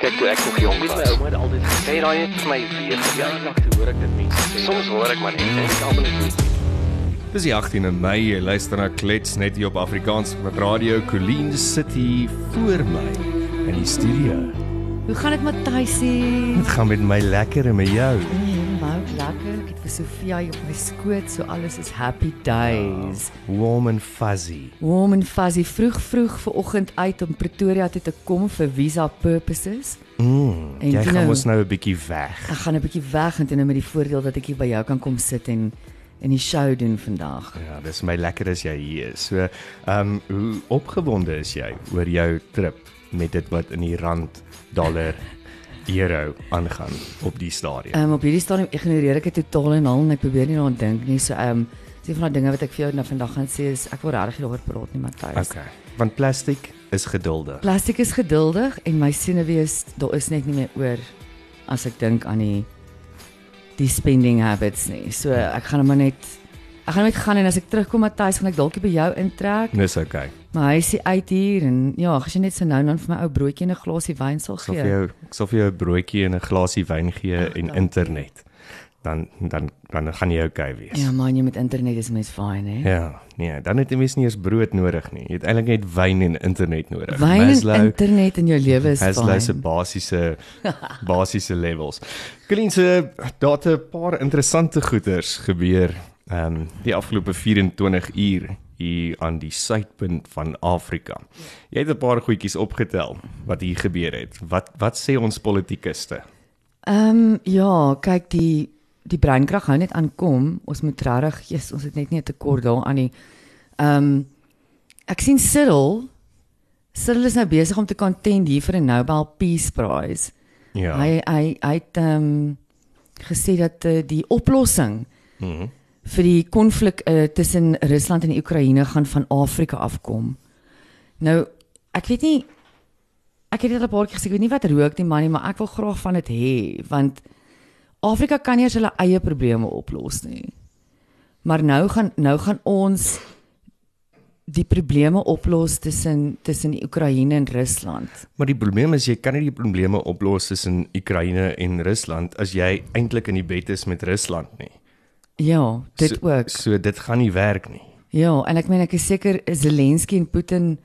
Kyk toe ek nog jonk was. My ouma het altyd gesê daai het vir my weer verjaardag toe hoor ek dit mense sê. Soms hoor ek maar net en ek almal net Dis die 18de Mei, jy luister na Klets net hier op Afrikaans met Radio Colleen City voor my in die studio. Hoe gaan dit Matthysie? Dit gaan met my lekker en met jou. Nou, lekker. Sofia hier op my skoot, so alles is happy days. Warm and fuzzy. Warm and fuzzy vroeg vroeg vanoggend uit om Pretoria toe te kom vir visa purposes. Mm, En jy gaan nou- mos nou 'n bietjie weg. Ek gaan 'n bietjie weg en toe nou met die voordeel dat ek hier by jou kan kom sit en in die show doen vandag. Ja, dis my lekker as jy hier is. So, ehm um, hoe opgewonde is jy oor jou trip met dit wat in die rand, dollar, euro aangaan op die stadium? Ehm um, op hierdie stadium ignoreer ek dit totaal en al en ek probeer nie daaraan dink nie. So ehm um, sien van daai dinge wat ek vir jou nou vandag gaan sê is ek wil regtig daaroor praat nie, Matthys. Okay. Want plastiek is geduldig. Plastiek is geduldig en my senuwees daar is net nie meer oor as ek dink aan die die spending habits nie. So ek gaan maar net ek gaan net gaan en as ek terugkom Matthys gaan ek dalk by jou intrek. Dis okay. Maar hy is hier uit hier en ja, as jy net so nou dan vir my ou broodjie en 'n glasie wyn sal Ek sal gee. vir jou ek sal vir jou 'n broodjie en 'n glasie wyn gee Ag, en internet. Dan dan dan gaan jy okay wees. Ja man, jy met internet is mens fyn hè. Ja, nee, dan het jy mens nie eens brood nodig nie. Jy het eintlik net wyn en internet nodig. Wyn en Maslow- internet in jou lewe is Maslow se fyn. basiese basiese levels. Klinse daar het 'n paar interessante goeters gebeur ehm um, die afgelope 24 uur hier aan die suidpunt van Afrika. Jy het 'n paar goedjies opgetel wat hier gebeur het. Wat wat sê ons politikuste? Ehm um, ja, kyk die die breinkrag hou net aankom. Ons moet regtig, yes, ons het net nie 'n tekort daaraan nie. Ehm um, ek sien Cyril Cyril is nou besig om te contend hier vir 'n Nobel Peace Prize. Ja. Hy hy hy het ehm um, gesê dat uh, die oplossing Mhm. Vir die konflik uh, tussen Rusland en Oekraïne gaan van Afrika afkom. Nou, ek weet nie ek het dit al 'n paar keer gesê, ek weet nie wat rook die man nie, maar ek wil graag van dit hê want Afrika kan nie eens hulle eie probleme oplos nie. Maar nou gaan nou gaan ons die probleme oplos tussen tussen Oekraïne en Rusland. Maar die probleem is jy kan nie die probleme oplos tussen Oekraïne en Rusland as jy eintlik in die bed is met Rusland nie. Ja, dit so, ook. So dit gaan nie werk nie. Ja, en ek meen ek is seker Zelensky en Putin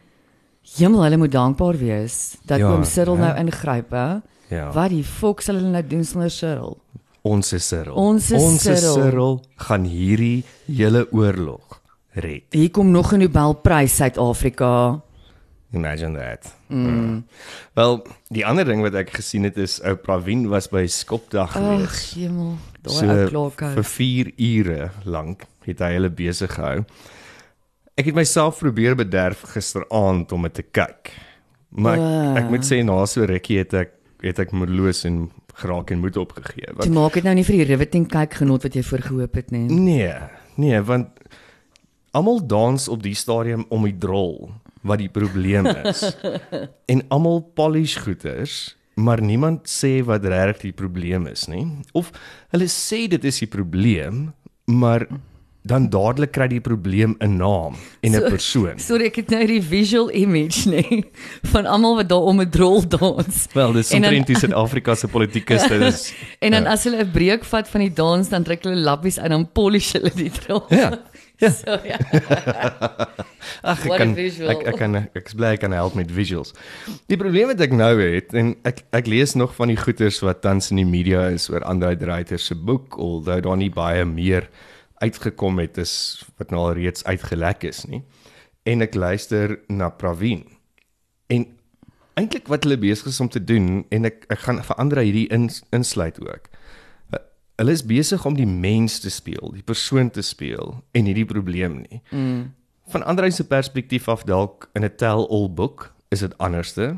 Hemel, hulle moet dankbaar wees dat Ja, oom Cyril hè? nou ingryp, hè? Ja. Wat die fok sal hulle nou doen sonder Cyril? Ons is Cyril. Ons is Ons Cyril. Cyril gaan hierdie hele oorlog red. Hier kom nog 'n Nobelprys Suid-Afrika. Imagine that. Mm. Wel, die ander ding wat ek gesien het is ou Pravin was by Skopdag Ag, gewees. hemel, daai ou vir klaakou. 4 ure lank het hy hulle besig gehou. Ek het myself probeer bederf gisteraand om dit te kyk. Maar ek, ek moet sê na so rukkie het ek het ek moedeloos en geraak en moed opgegee. Jy Want maak dit nou nie vir die riveting kyk genot wat jy voorgehoop het nie. nee, nee, want almal dans op die stadium om die drol wat die probleem is. en almal polish goeters, maar niemand sê wat regtig die probleem is nie. Of hulle sê dit is die probleem, maar dan dadelik kry die probleem 'n naam en 'n So- persoon. Sorry, ek het nou die visual image nê van almal wat daar om 'n drol dans. Wel, dis omtrent die Suid-Afrika se politikuste is En dan Ja. as hulle 'n breek vat van die dans, dan trek hulle lappies uit en dan polish hulle die drol. Ja. Ja. So ja. Ag ek What kan ek ek kan ek is bly ek kan help met visuals. Die probleem wat ek nou het en ek ek lees nog van die goeters wat tans in die media is oor Andrei Dreiter se boek alhoewel daar nie baie meer uitgekom het is wat nou al reeds uitgelek is nie. En ek luister na Pravin. En eintlik wat hulle besig is om te doen en ek ek gaan vir Andrei hierdie in, insluit ook. Hulle is besig om die mens te speel, die persoon te speel en nie die probleem nie. Mm. Van Andrei se perspektief af dalk in 'n tell-all boek is dit anderste,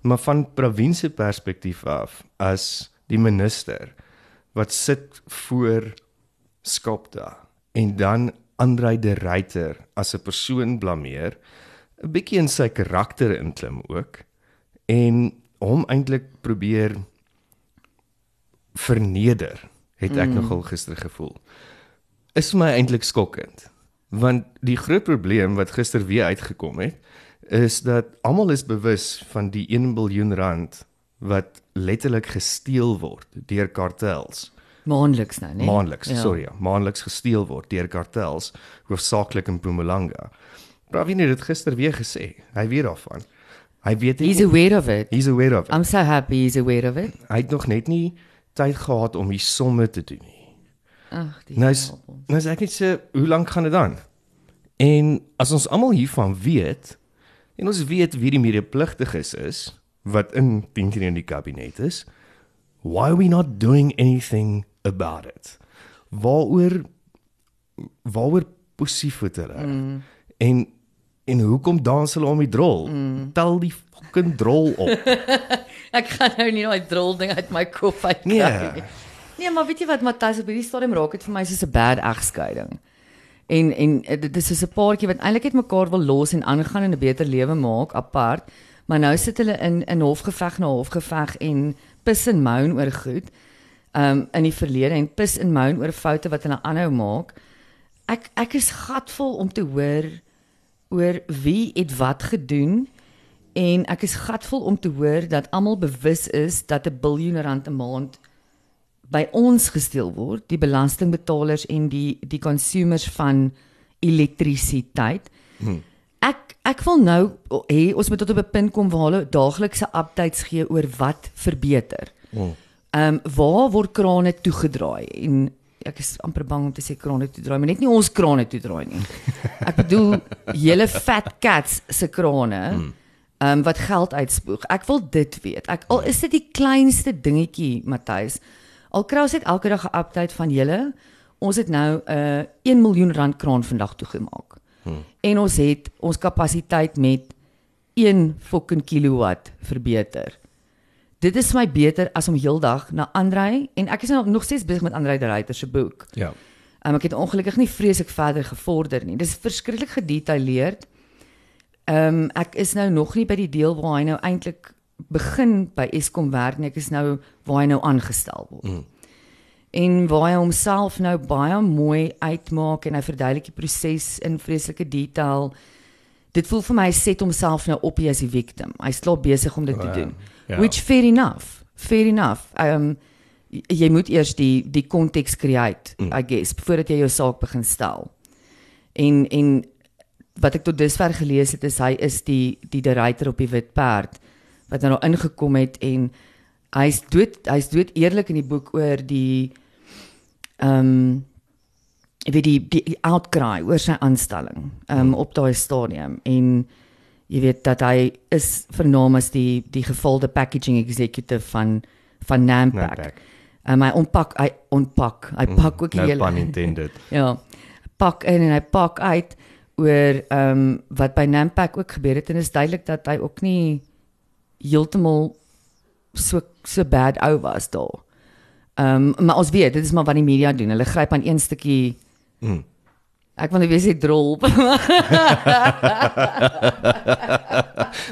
maar van Pravin se perspektief af as die minister wat sit voor Skopda en dan Andrei de Ruyter as 'n persoon blameer, 'n bietjie in sy karakter inklim ook en hom eintlik probeer verneder, het ek mm. nogal gister gevoel. Is vir my eintlik skokkend. Want die groot probleem wat gister weer uitgekom het, is dat almal is bewus van die 1 miljard rand wat letterlik gesteel word deur kartels. Maandeliks nou, né? Maandeliks, ja. sorry, ja, maandeliks gesteel word deur kartels, hoofsaaklik in Mpumalanga. Pravin het dit gister weer gesê. Hy weet daarvan. Hy weet He's aware of it. He's aware of it. I'm so happy he's aware of it. Hy het nog net nie tyd gehad om die somme te doen nie. Ag, die Nou is nou is ek net so, hoe lank gaan dit dan? En as ons almal hiervan weet en ons weet wie die medepligtiges is wat in teen in die kabinet is, why are we not doing anything about it? Waaroor waaroor poesief het hulle? Mm. En en hoekom dans hulle om die drol? Mm. Tel die fucking drol op. Ek gaan nou nie daai drol ding uit my kop uit kry Nee. nie. Nee, maar weet jy wat Matthys op hierdie stadium raak dit vir my soos 'n bad egskeiding. En en eh, dit is soos 'n paartjie wat eintlik net mekaar wil los en aangaan en 'n beter lewe maak apart, maar nou sit hulle in in hofgeveg na hofgeveg en pis en moan oor goed. Um in die verlede en pis en moan oor foute wat hulle aanhou maak. Ek ek is gatvol om te hoor oor wie het wat gedoen en ek is gatvol om te hoor dat almal bewus is dat 'n biljoen rand 'n maand by ons gesteel word, die belastingbetalers en die die consumers van elektrisiteit. Hmm. Ek ek wil nou hê ons moet tot op 'n punt kom waar hulle daaglikse updates gee oor wat verbeter. Ehm um, waar word krane toegedraai en ek is amper bang om te sê krane toedraai, maar net nie ons krane toedraai nie. Ek bedoel hele fat cats se krane. Hmm um, wat geld uitspoeg. Ek wil dit weet. Ek al is dit die kleinste dingetjie, Matthys. Al kry ons net elke dag 'n update van julle. Ons het nou 'n uh, 1 miljoen rand kraan vandag toegemaak. Hmm. En ons het ons kapasiteit met 1 fucking kilowatt verbeter. Dit is my beter as om heeldag na Andrei en ek is nou nog steeds besig met Andrei de Ruyter se boek. Ja. Um, ek het ongelukkig nie vreeslik verder gevorder nie. Dis verskriklik gedetailleerd. Ehm um, ek is nou nog nie by die deel waar hy nou eintlik begin by Eskom werk nie. Ek is nou waar hy nou aangestel word. Mm. En waar hy homself nou baie mooi uitmaak en hy verduidelik die proses in vreeslike detail. Dit voel vir my hy set homself nou op as die victim. Hy's klaar besig om dit Oh, te ja. doen. Ja. Which fair enough. Fair enough. Ehm um, jy moet eers die die konteks create, mm. I guess, voordat jy jou saak begin stel. En en wat ek tot dusver gelees het is hy is die die ruiter op die wit perd wat nou ingekom het en hy's dood hy's dood eerlik in die boek oor die ehm um, ek weet die die, die outcry oor sy aanstelling um, op daai stadium en jy weet dat hy is vernaam as die die gevalde packaging executive van van Nampak. Nampak. Um, hy ontpak hy ontpak. Hy pak ook die No hele pun intended. Ja. Pak in en hy pak uit oor ehm um, wat by Nampak ook gebeur het en is duidelik dat hy ook nie heeltemal so so bad ou was daar. Ehm um, maar ons weet dit is maar wat die media doen. Hulle gryp aan een stukkie Mm. Ek wil net weet sy drol.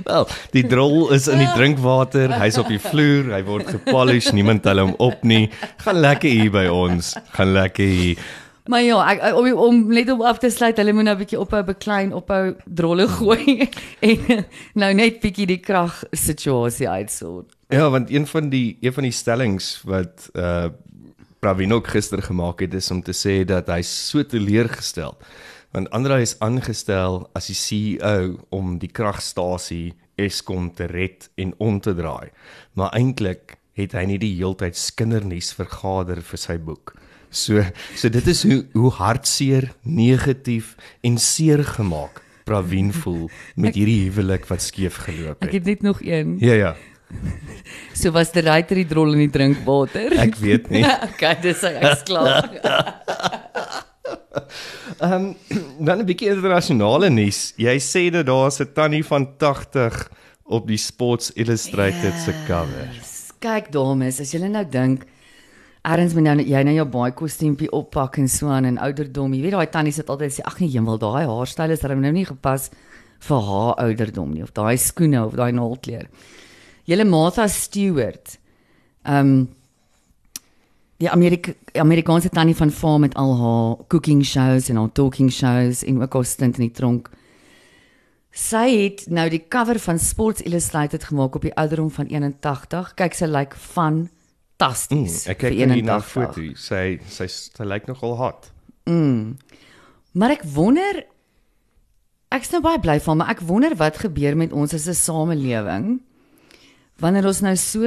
Wel, die drol is in die drinkwater, hy's op die vloer, hy word gepolish, niemand tel hom op nie. Gaan lekker hier by ons, gaan lekker hier. Maar ja, ek om, om net om af te sluit, hulle moet nou 'n bietjie ophou beklein, ophou drolle gooi en nou net bietjie die krag situasie uitsort. Ja, want een van die een van die stellings wat uh Pravin ook gister gemaak het is om te sê dat hy so teleurgestel want Andrei is aangestel as die CEO om die kragstasie Eskom te red en om te draai. Maar eintlik het hy nie die heeltyd skindernuus vergader vir sy boek. So so dit is hoe hoe hartseer, negatief en seer gemaak Pravin voel met hierdie huwelik wat skeef geloop Ek het. het net nog een. Ja ja, So was die ruiter die drol in die drinkwater. ek weet nie. okay, dis hy ek's klaar. Ehm um, dan 'n bietjie internasionale nuus. Jy sê dat daar's 'n tannie van 80 op die Sports Illustrated se cover. Kyk dames, as julle nou dink Erns moet nou jy nou jou baie kostuumpie oppak en so aan en ouderdom. Jy weet daai tannie sit altyd sê ag nee, jemmel, daai haarstyl is darem nou nie gepas vir haar ouderdom nie of daai skoene of daai naalkleur. Julle Martha Stewart. Ehm um, die Amerika Amerikaanse tannie van Farm met al haar cooking shows en haar talking shows en ook haar stint in die tronk. Sy het nou die cover van Sports Illustrated gemaak op die ouderdom van 81. Kyk sy lyk like fantasties. Mm, ek kyk vir na 81. foto. Sy sy sy lyk nogal hot. Maar ek wonder ek's nou baie bly van, maar ek wonder wat gebeur met ons as 'n samelewing wanneer ons nou so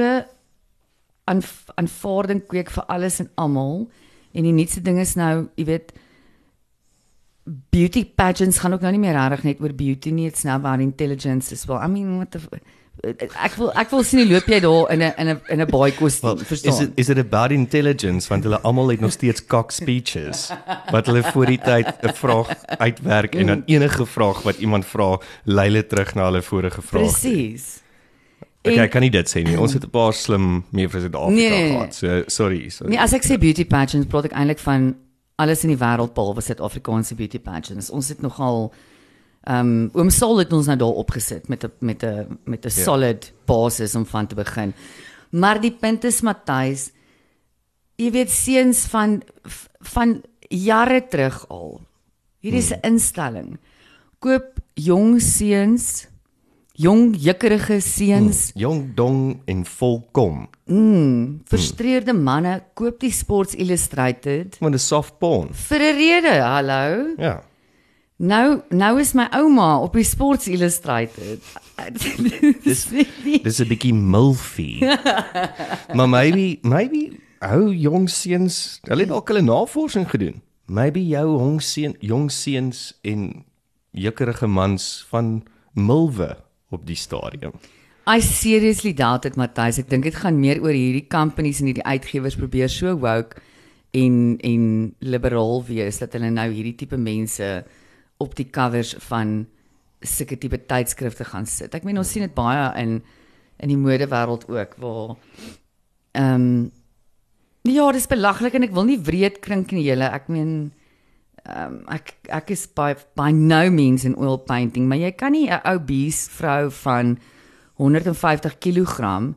aan aanvaarding kweek vir alles en almal en die nuutste ding is nou, jy weet beauty pageants gaan ook nou nie meer regtig net oor beauty nie, it's now about intelligence as well. I mean what the ek wil ek wil sien hoe loop jy daar in 'n in 'n in 'n baie kostuum, Well, verstaan? is it is it about intelligence want hulle almal het nog steeds cock speeches wat hulle voor die tyd 'n vraag uitwerk en dan enige vraag wat iemand vra lei hulle terug na hulle vorige vraag. Presies. Okay, En- ek kan nie dit sê nie. Ons het 'n paar slim mevrou Suid-Afrika Nee, nee, nee. gehad. So sorry, sorry. Nee, as ek sê beauty pageants, praat ek eintlik van alles in die wêreld behalwe Suid-Afrikaanse beauty pageants. Ons het nogal ehm um, oom Sol het ons nou daar opgesit met 'n met 'n met 'n Ja. solid basis om van te begin. Maar die punt is Matthys, jy weet seuns van van jare terug al. Hier is 'n instelling. Koop jong seuns, jong jukkerige seuns Jong dong en volkom. Frustreerde manne koop die Sports Illustrated Want 'n soft porn. vir 'n rede. Hallo. Ja. Nou nou is my ouma op die Sports Illustrated. Dis Dis 'n bietjie milfy. maar maybe maybe ou jong seuns, hulle het dalk hulle navorsing gedoen. Maybe jou jong seun jong seuns en jukkerige mans van milwe op die stadium. I seriously doubt it Matthys. Ek dink dit gaan meer oor hierdie companies en hierdie uitgewers probeer so woke en en liberaal wees dat hulle nou hierdie tipe mense op die covers van sulke tipe tydskrifte gaan sit. Ek meen ons sien dit baie in in die modewêreld ook waar ehm um, ja, dis belaglik en ek wil nie wreed klink nie julle. Ek meen ehm um, ek ek is by by no means in oil painting, maar jy kan nie 'n ou bees vrou van 150 kg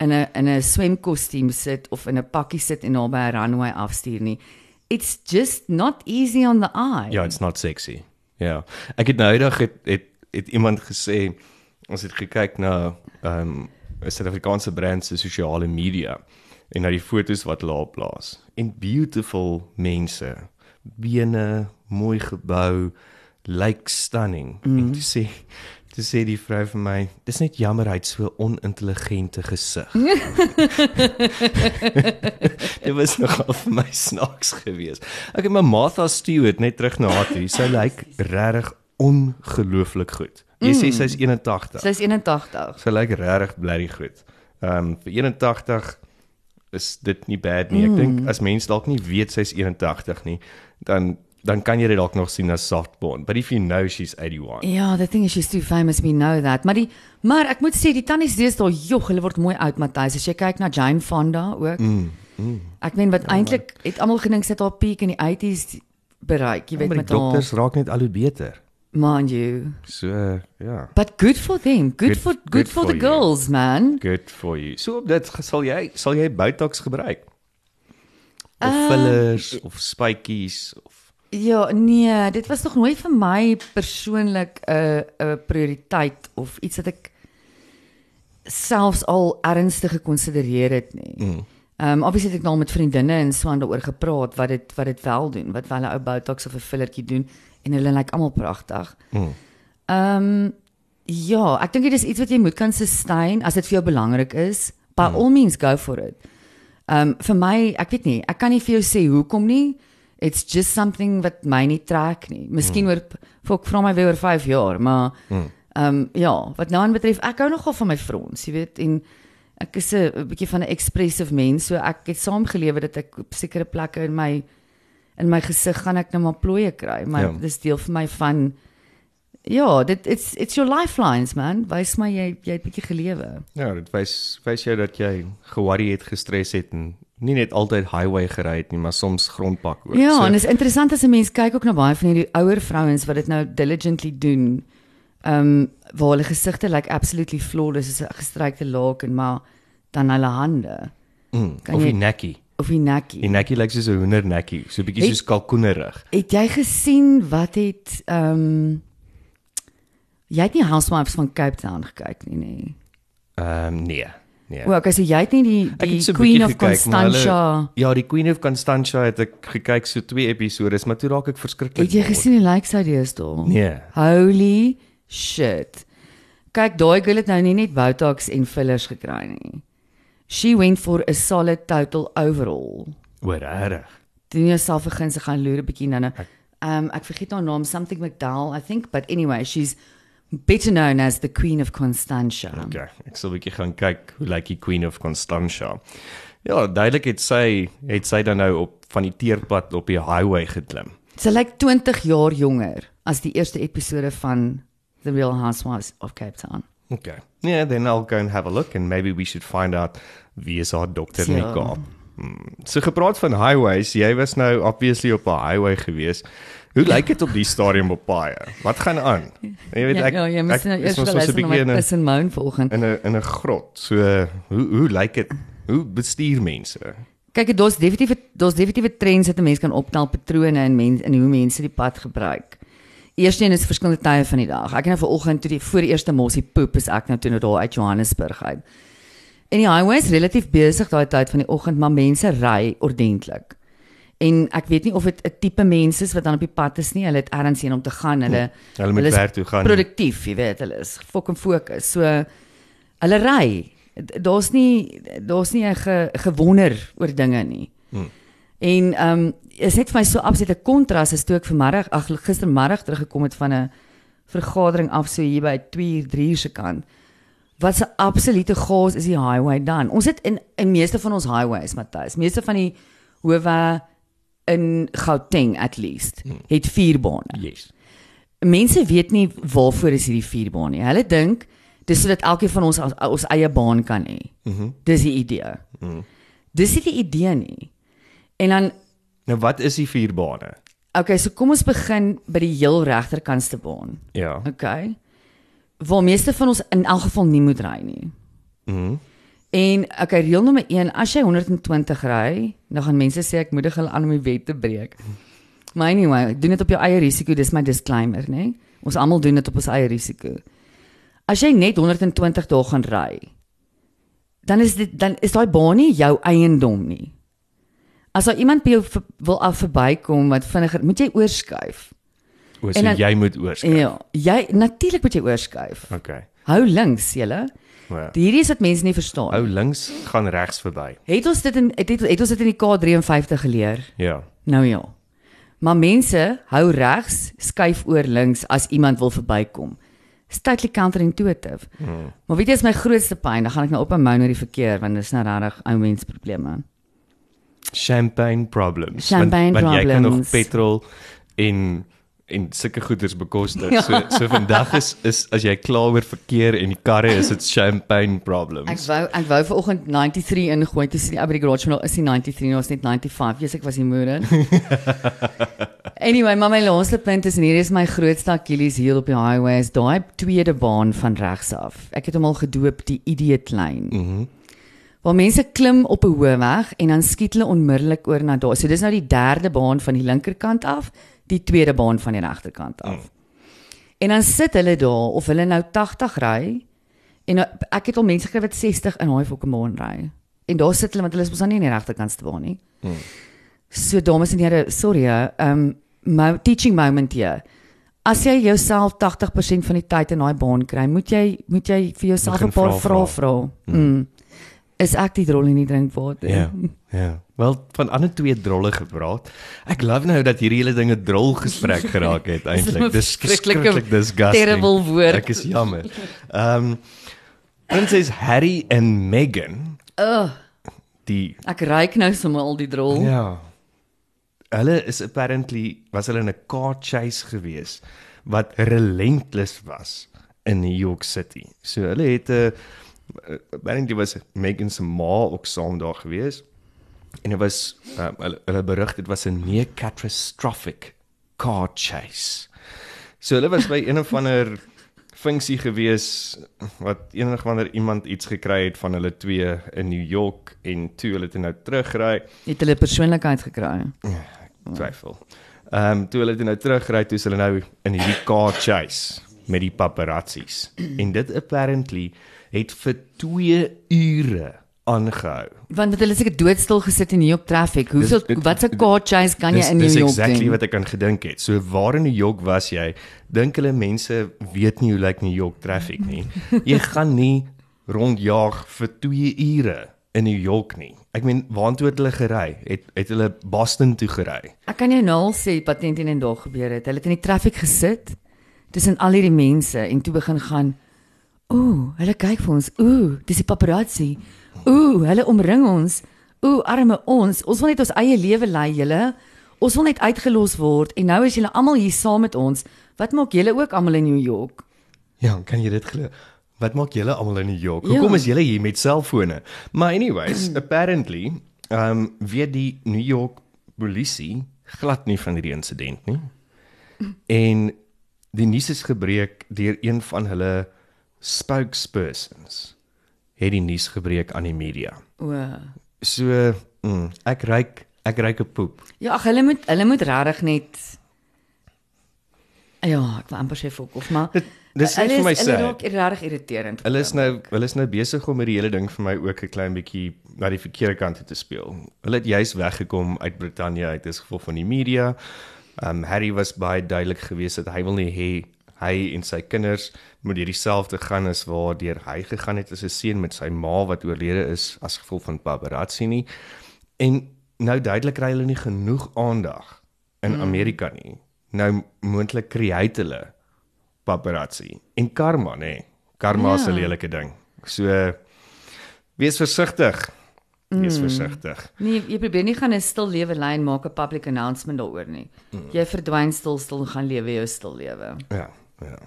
in 'n in 'n swemkostuum sit of in 'n pakkie sit en haar by 'n runway afstuur nie. It's just not easy on the eye. Ja, it's not sexy. Ja. Ek het nou eendag het, het het iemand gesê ons het gekyk na ehm um, Suid-Afrikaanse brand se sosiale media en na die fotos wat hulle op plaas. En beautiful mense, bene, mooi gebou, lyk stunning. Mm. En toe sê toe sê die vrou vir my, dis net jammer hy het so onintelligente gesig. Dit was nogal vir my snaaks geweest. Het my Martha Stewart net terug na haar toe. Sy lyk regtig ongelooflik goed. Jy sê sy's 81. Sy's 81. Sy lyk regtig blerry goed. Ehm um, vir 81 is dit nie bad nie. Ek mm. dink as mens dalk nie weet sy's 81 nie, dan dan kan jy dit dalk nog sien as softborn. But if you know she's 81. Ja, the thing is she's too famous we know that. Maar die maar ek moet sê die tannies deesdae, jog, hulle word mooi oud Matthys. As jy kyk na Jane Fonda ook. Mm, mm. Ek meen wat eintlik het almal gedink sy het haar peak in die 80s bereik, jy Ja, weet maar met die dokters raak net al hoe beter. mind you. So uh, ja. But good for them. Good, Good- for good, good for, for the you. girls, man. Good for you. So op dit sal jy sal jy Botox gebruik? Of Ehm, fillers of spytjies of Ja, nee, dit was nog nooit vir my persoonlik 'n 'n prioriteit of iets wat ek selfs al ernstig gekonsidereer het nie. Ehm um, obviously het ek nou met vriendinne en so aan daaroor gepraat wat dit wat dit wel doen, wat wel 'n ou botox of 'n fillertjie doen en hulle lyk almal pragtig. Ehm um, ja, ek dink dit is iets wat jy moet kan sustain as dit vir jou belangrik is. By all means go for it. Ehm um, vir my, ek weet nie, ek kan nie vir jou sê hoekom nie. It's just something wat my nie trek nie. Miskien mm. oor vir vra my weer oor 5 jaar, maar ehm um, ja, wat nou aan betref, ek hou nogal van my frons, jy weet, en ek is 'n 'n bietjie van 'n expressive mens, so ek het saamgelewe dat ek op sekere plekke in my in my gesig gaan ek nou maar plooie kry, maar Ja. ja. dis deel vir my van ja, dit it's it's your lifelines man. Wys my jy jy het bietjie gelewe. ja, dit wys wys jou dat jy geworry het, gestres het en nie net altyd highway gery het nie, maar soms grondpak ook. Ja, so, en dit is interessant as 'n mens kyk ook na baie van hierdie ouer vrouens wat dit nou diligently doen. Ehm um, waar hulle gesigte lyk like absolutely flawless, is 'n gestrykte laken, maar dan hulle hande mm, kan of jy- die nekkie. of die nekkie. Die nekkie lyk soos 'n hoendernekkie, so 'n bietjie soos kalkoenerig. Het jy gesien wat het ehm um, Jy het nie Housewives van Cape Town gekyk nie, nee. Ehm um, nee. Nee. O, okay, so jy het nie die Ek die so Queen of gekyk, maar hulle- Constantia. Ja, die Queen of Constantia het ek gekyk so twee episodes, maar toe raak ek verskriklik. Het jy bored. gesien die likes uit is daar? Nee. Holy shit. Kyk, daai girl het nou nie net Botox en fillers gekry nie. She went for a solid total overall. Oor regtig. Doen jouself vergin se gaan loer 'n bietjie nou nou. Um ek vergeet haar naam, something McDowell, I think, but anyway, she's better known as the Queen of Constantia. Okay, ek sal 'n bietjie gaan kyk hoe lyk die Queen of Constantia. Ja, duidelik het sy het sy dan nou op van die teerpad op die highway geklim. Sy lyk 20 jaar jonger as die eerste episode van The Real Housewives of Cape Town. Okay. Yeah, then I'll go and have a look and maybe we should find out wie is haar dokter in die Ja. Kaap. Hmm. So gepraat van highways, jy was nou obviously op 'n highway gewees. Hoe lyk dit op die stadium op paaie? Wat gaan aan? Jy weet ja, ek ja, jy moet nou is eers mos so 'n bietjie in 'n and moan vanoggend. in 'n in 'n grot. So hoe hoe lyk dit? Hoe bestuur mense? Kyk, daar's definitief daar's definitiewe trends wat 'n mens kan optel patrone in mense in hoe mense die pad gebruik. Eerstens is verskillende tye van die dag. Ek het nou vanoggend toe die voor die eerste mossie poep is ek nou toe nou daar uit Johannesburg uit. En die highway is relatief besig daai tyd van die oggend, maar mense ry ordentlik. En ek weet nie of dit 'n tipe mense is wat dan op die pad is nie. Hulle het ergens heen om te gaan. Hulle Hulle moet werk toe gaan. Produktief, jy weet, hulle is fucking fokus. So hulle ry. Daar's nie daar's nie 'n ge, gewonder oor dinge nie. Hmm. En ehm um, is net vir my so absolute kontras as toe ek vanmiddag ag gistermiddag teruggekom het van 'n vergadering af so hier by 2 uur 3 uur se kant. Wat 'n absolute chaos is die highway dan. Ons het in in meeste van ons highways, Matthys, meeste van die howe in Gauteng at least het vier bane. Yes. Mense weet nie waarvoor is hierdie vier baan nie. Hulle dink dis sodat elkeen van ons ons, eie baan kan hê. Mhm. Dis die idee. Mhm. Dis nie die idee nie. En dan Nou wat is die vier bane? okay, so kom ons begin by die heel regterkantste baan. Ja. Okay. Waar meeste van ons in elk geval nie moet ry nie. Mhm. En okay, reël nommer 1, as jy 120 ry, dan gaan mense sê ek moedig hulle aan om die wet te breek. Maar anyway, doen dit op jou eie risiko, dis my disclaimer, né? Ons almal doen dit op ons eie risiko. As jy net 120 dae gaan ry, dan is dit dan is daai baan nie jou eiendom nie. As daar iemand by jou ver, wil af verbykom wat vinniger, moet jy oorskuif. O, En so dan- jy moet oorskuif. Ja, jy natuurlik moet jy oorskuif. Okay. Hou links, julle. Ja. Hierdie is wat mense nie verstaan. Ou links gaan regs verby. Het ons dit in het, het, het ons dit in die K53 geleer? Ja. Nou ja. Maar mense hou regs, skuif oor links as iemand wil verbykom. Stately counterintuitive. Hmm. Maar weet jy is my grootste pyn, dan gaan ek nou op 'n mou na die verkeer want dit is nou regtig ou mens probleme. Champagne problems. Champagne want, want jy kan nog problems. petrol en en sulke goederes bekostig. Ja. So so vandag is is as jy kla oor verkeer en die karre is dit champagne Ek problems. wou ek wou vanoggend 93 ingooi, toe sien by die garage maar is die 93 nou is net 95. Jesus, ek was nie moeder. anyway, maar my laaste punt is en hier is my grootste Achilles heel op die highway is daai tweede baan van regs af. Ek het hom al gedoop die idiot lane. Mhm. Waar mense klim op 'n hoë weg en dan skiet hulle onmiddellik oor na daar. So dis nou die derde baan van die linkerkant af, die tweede baan van die regterkant af. Mm. En dan sit hulle daar of hulle nou 80 ry en nou, ek het al mense gekry wat 60 in daai fucking baan ry. En daar sit hulle want hulle is mos dan nie in die regterkantste baan nie. Mm. So dames en here, sorry, hè, um my teaching moment hier. As jy jouself 80% van die tyd in daai baan kry, moet jy moet jy vir jouself 'n paar vra, vrae vra. vra. Mm. Is ek die drol en nie drink water? Ja. Ja. Wel van ander twee drolle gepraat. Ek love nou dat hierdie hele ding 'n drol gesprek geraak het eintlik. Dis verskriklike, verskriklik disgusting. terrible woord. Ek is jammer. Ehm um, Prinses Harry en Meghan, Ugh, die ek ruik nou sommer al die drol. Ja. Hulle is apparently was hulle in 'n car chase gewees wat relentless was in New York City. So hulle het 'n uh, apparently was Meghan se ma ook saam daar gewees. En dit was uh, hulle, hulle berig dit was 'n near catastrophic car chase. So hulle was by een of ander funksie gewees wat enig wanneer iemand iets gekry het van hulle twee in New York en toe hulle toe nou terugry Het hulle persoonlikheid gekry? twyfel. Ehm um, toe hulle toe nou terugry toe is hulle nou in hierdie car chase met die paparazzis. En dit apparently het vir 2 ure aangehou. Want dit hulle seker doodstil gesit in New York traffic. Hoeveel Dis- wat 'n car chase kan jy Dis in New dis York exactly doen? wat ek aan gedink het. So waar in New York was jy? Dink hulle mense weet nie hoe lyk New York traffic nie. Jy gaan nie rondjaag vir 2 ure in New York nie. Ek meen waartoe het hulle gery? Het het hulle Boston toe gery? Ek kan jou nou al sê wat teen teen en daar gebeur het. Hulle het in die traffiek gesit tussen al hierdie mense en toe begin gaan Ooh, hulle kyk vir ons. Ooh, dis die paparazzi. Ooh, hulle omring ons. Ooh, arme ons. Ons wil net ons eie lewe lei, julle. Ons wil net uitgelos word en nou is julle almal hier saam met ons. Wat maak julle ook almal in New York? Ja, kan jy dit glo? Wat maak julle almal in New York? Ja. Hoekom is julle hier met selfone? Maar anyways, apparently, ehm um, weet die New York polisie glad nie van hierdie insident nie. En die nuus is gebreek deur een van hulle spokespersons. Het die nuus gebreek aan die media. O. So, mm, ek ryk ek ryk 'n poep. Ja, ag hulle moet hulle moet regtig net Ja, ek wil amper sê fok of maar Dit dis net vir my is- sê. Hulle raak regtig irriterend. Hulle is nou hulle is nou besig om hierdie hele ding vir my ook 'n klein bietjie na die verkeerde kant toe te speel. Hulle het juis weggekom uit Brittanje uit as gevolg van die media. Um Harry was baie duidelik geweest dat hy wil nie hê hy en sy kinders moet hierdie selfde gaan as waardeur hy gegaan het as 'n seun met sy ma wat oorlede is as gevolg van paparazzi nie. En nou duidelik kry hulle nie genoeg aandag in Amerika nie. Nou moontlik create hulle paparazzi en karma nê. Karma is 'n Ja. lelike ding. So wees versigtig. Wees mm. versigtig. Nee, jy probeer nie gaan 'n stil lewe lei en maak 'n public announcement daaroor nie. Mm. Jy verdwyn stil stil en gaan lewe jou stil lewe. Ja, ja.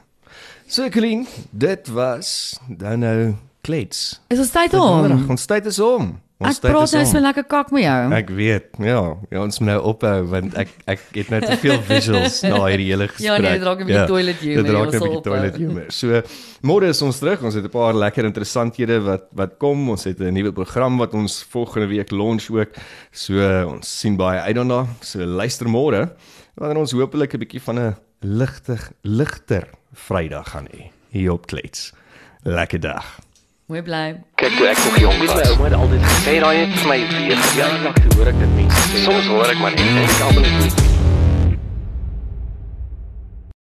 So Colleen, dit was dan nou klets. Is ons tyd om? Ons tyd is om. Ons Ek praat nou so lekker kak met jou. Ek weet, ja, ja ons moet nou ophou want ek ek het nou te veel visuals na hierdie hele gesprek. Ja, nee, dit raak 'n bietjie toilet humor, Dit raak 'n bietjie ophou. toilet humor. So môre is ons terug. Ons het 'n paar lekker interessanthede wat wat kom. Ons het 'n nuwe program wat ons volgende week launch ook. So ons sien baie uit daarna. So luister môre wanneer ons hopelik 'n bietjie van 'n ligtig ligter Vrydag gaan hê hier op Klets. Lekker dag. Mooi bly. Kyk toe ek nog jong was, ouma het altyd gesê daai het vir my weer verjaardag toe hoor ek dit mense sê. Soms hoor ek maar net en ek almal net nie.